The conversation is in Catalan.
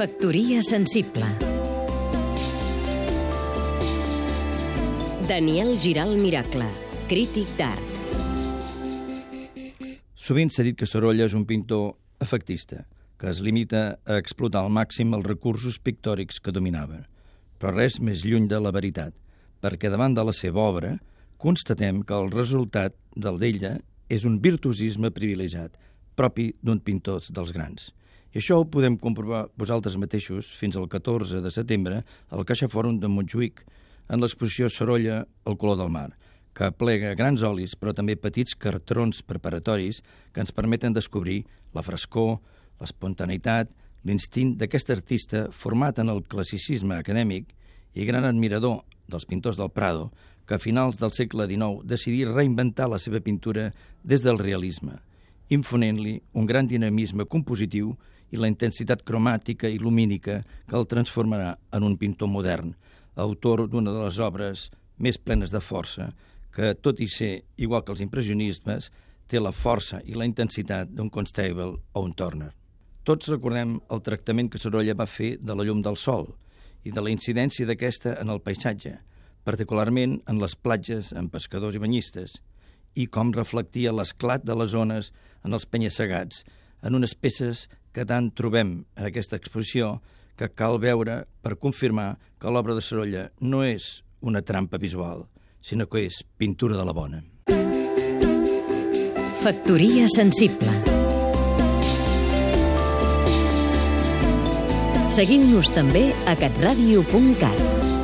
Factoria sensible Daniel Giral Miracle, crític d'art Sovint s'ha dit que Sorolla és un pintor efectista, que es limita a explotar al màxim els recursos pictòrics que dominava. Però res més lluny de la veritat, perquè davant de la seva obra constatem que el resultat del d'ella és un virtuosisme privilegiat, propi d'un pintor dels grans. I això ho podem comprovar vosaltres mateixos fins al 14 de setembre al Caixa Fòrum de Montjuïc, en l'exposició Sorolla, el color del mar, que plega grans olis, però també petits cartrons preparatoris que ens permeten descobrir la frescor, l'espontaneïtat, l'instint d'aquest artista format en el classicisme acadèmic i gran admirador dels pintors del Prado, que a finals del segle XIX decidí reinventar la seva pintura des del realisme, infonent-li un gran dinamisme compositiu i la intensitat cromàtica i lumínica que el transformarà en un pintor modern, autor d'una de les obres més plenes de força, que, tot i ser igual que els impressionismes, té la força i la intensitat d'un Constable o un Turner. Tots recordem el tractament que Sorolla va fer de la llum del sol i de la incidència d'aquesta en el paisatge, particularment en les platges amb pescadors i banyistes, i com reflectia l'esclat de les zones en els penyassegats, en unes peces que tant trobem en aquesta exposició que cal veure per confirmar que l'obra de Sorolla no és una trampa visual, sinó que és pintura de la bona. Factoria sensible Seguim-nos també a catradio.cat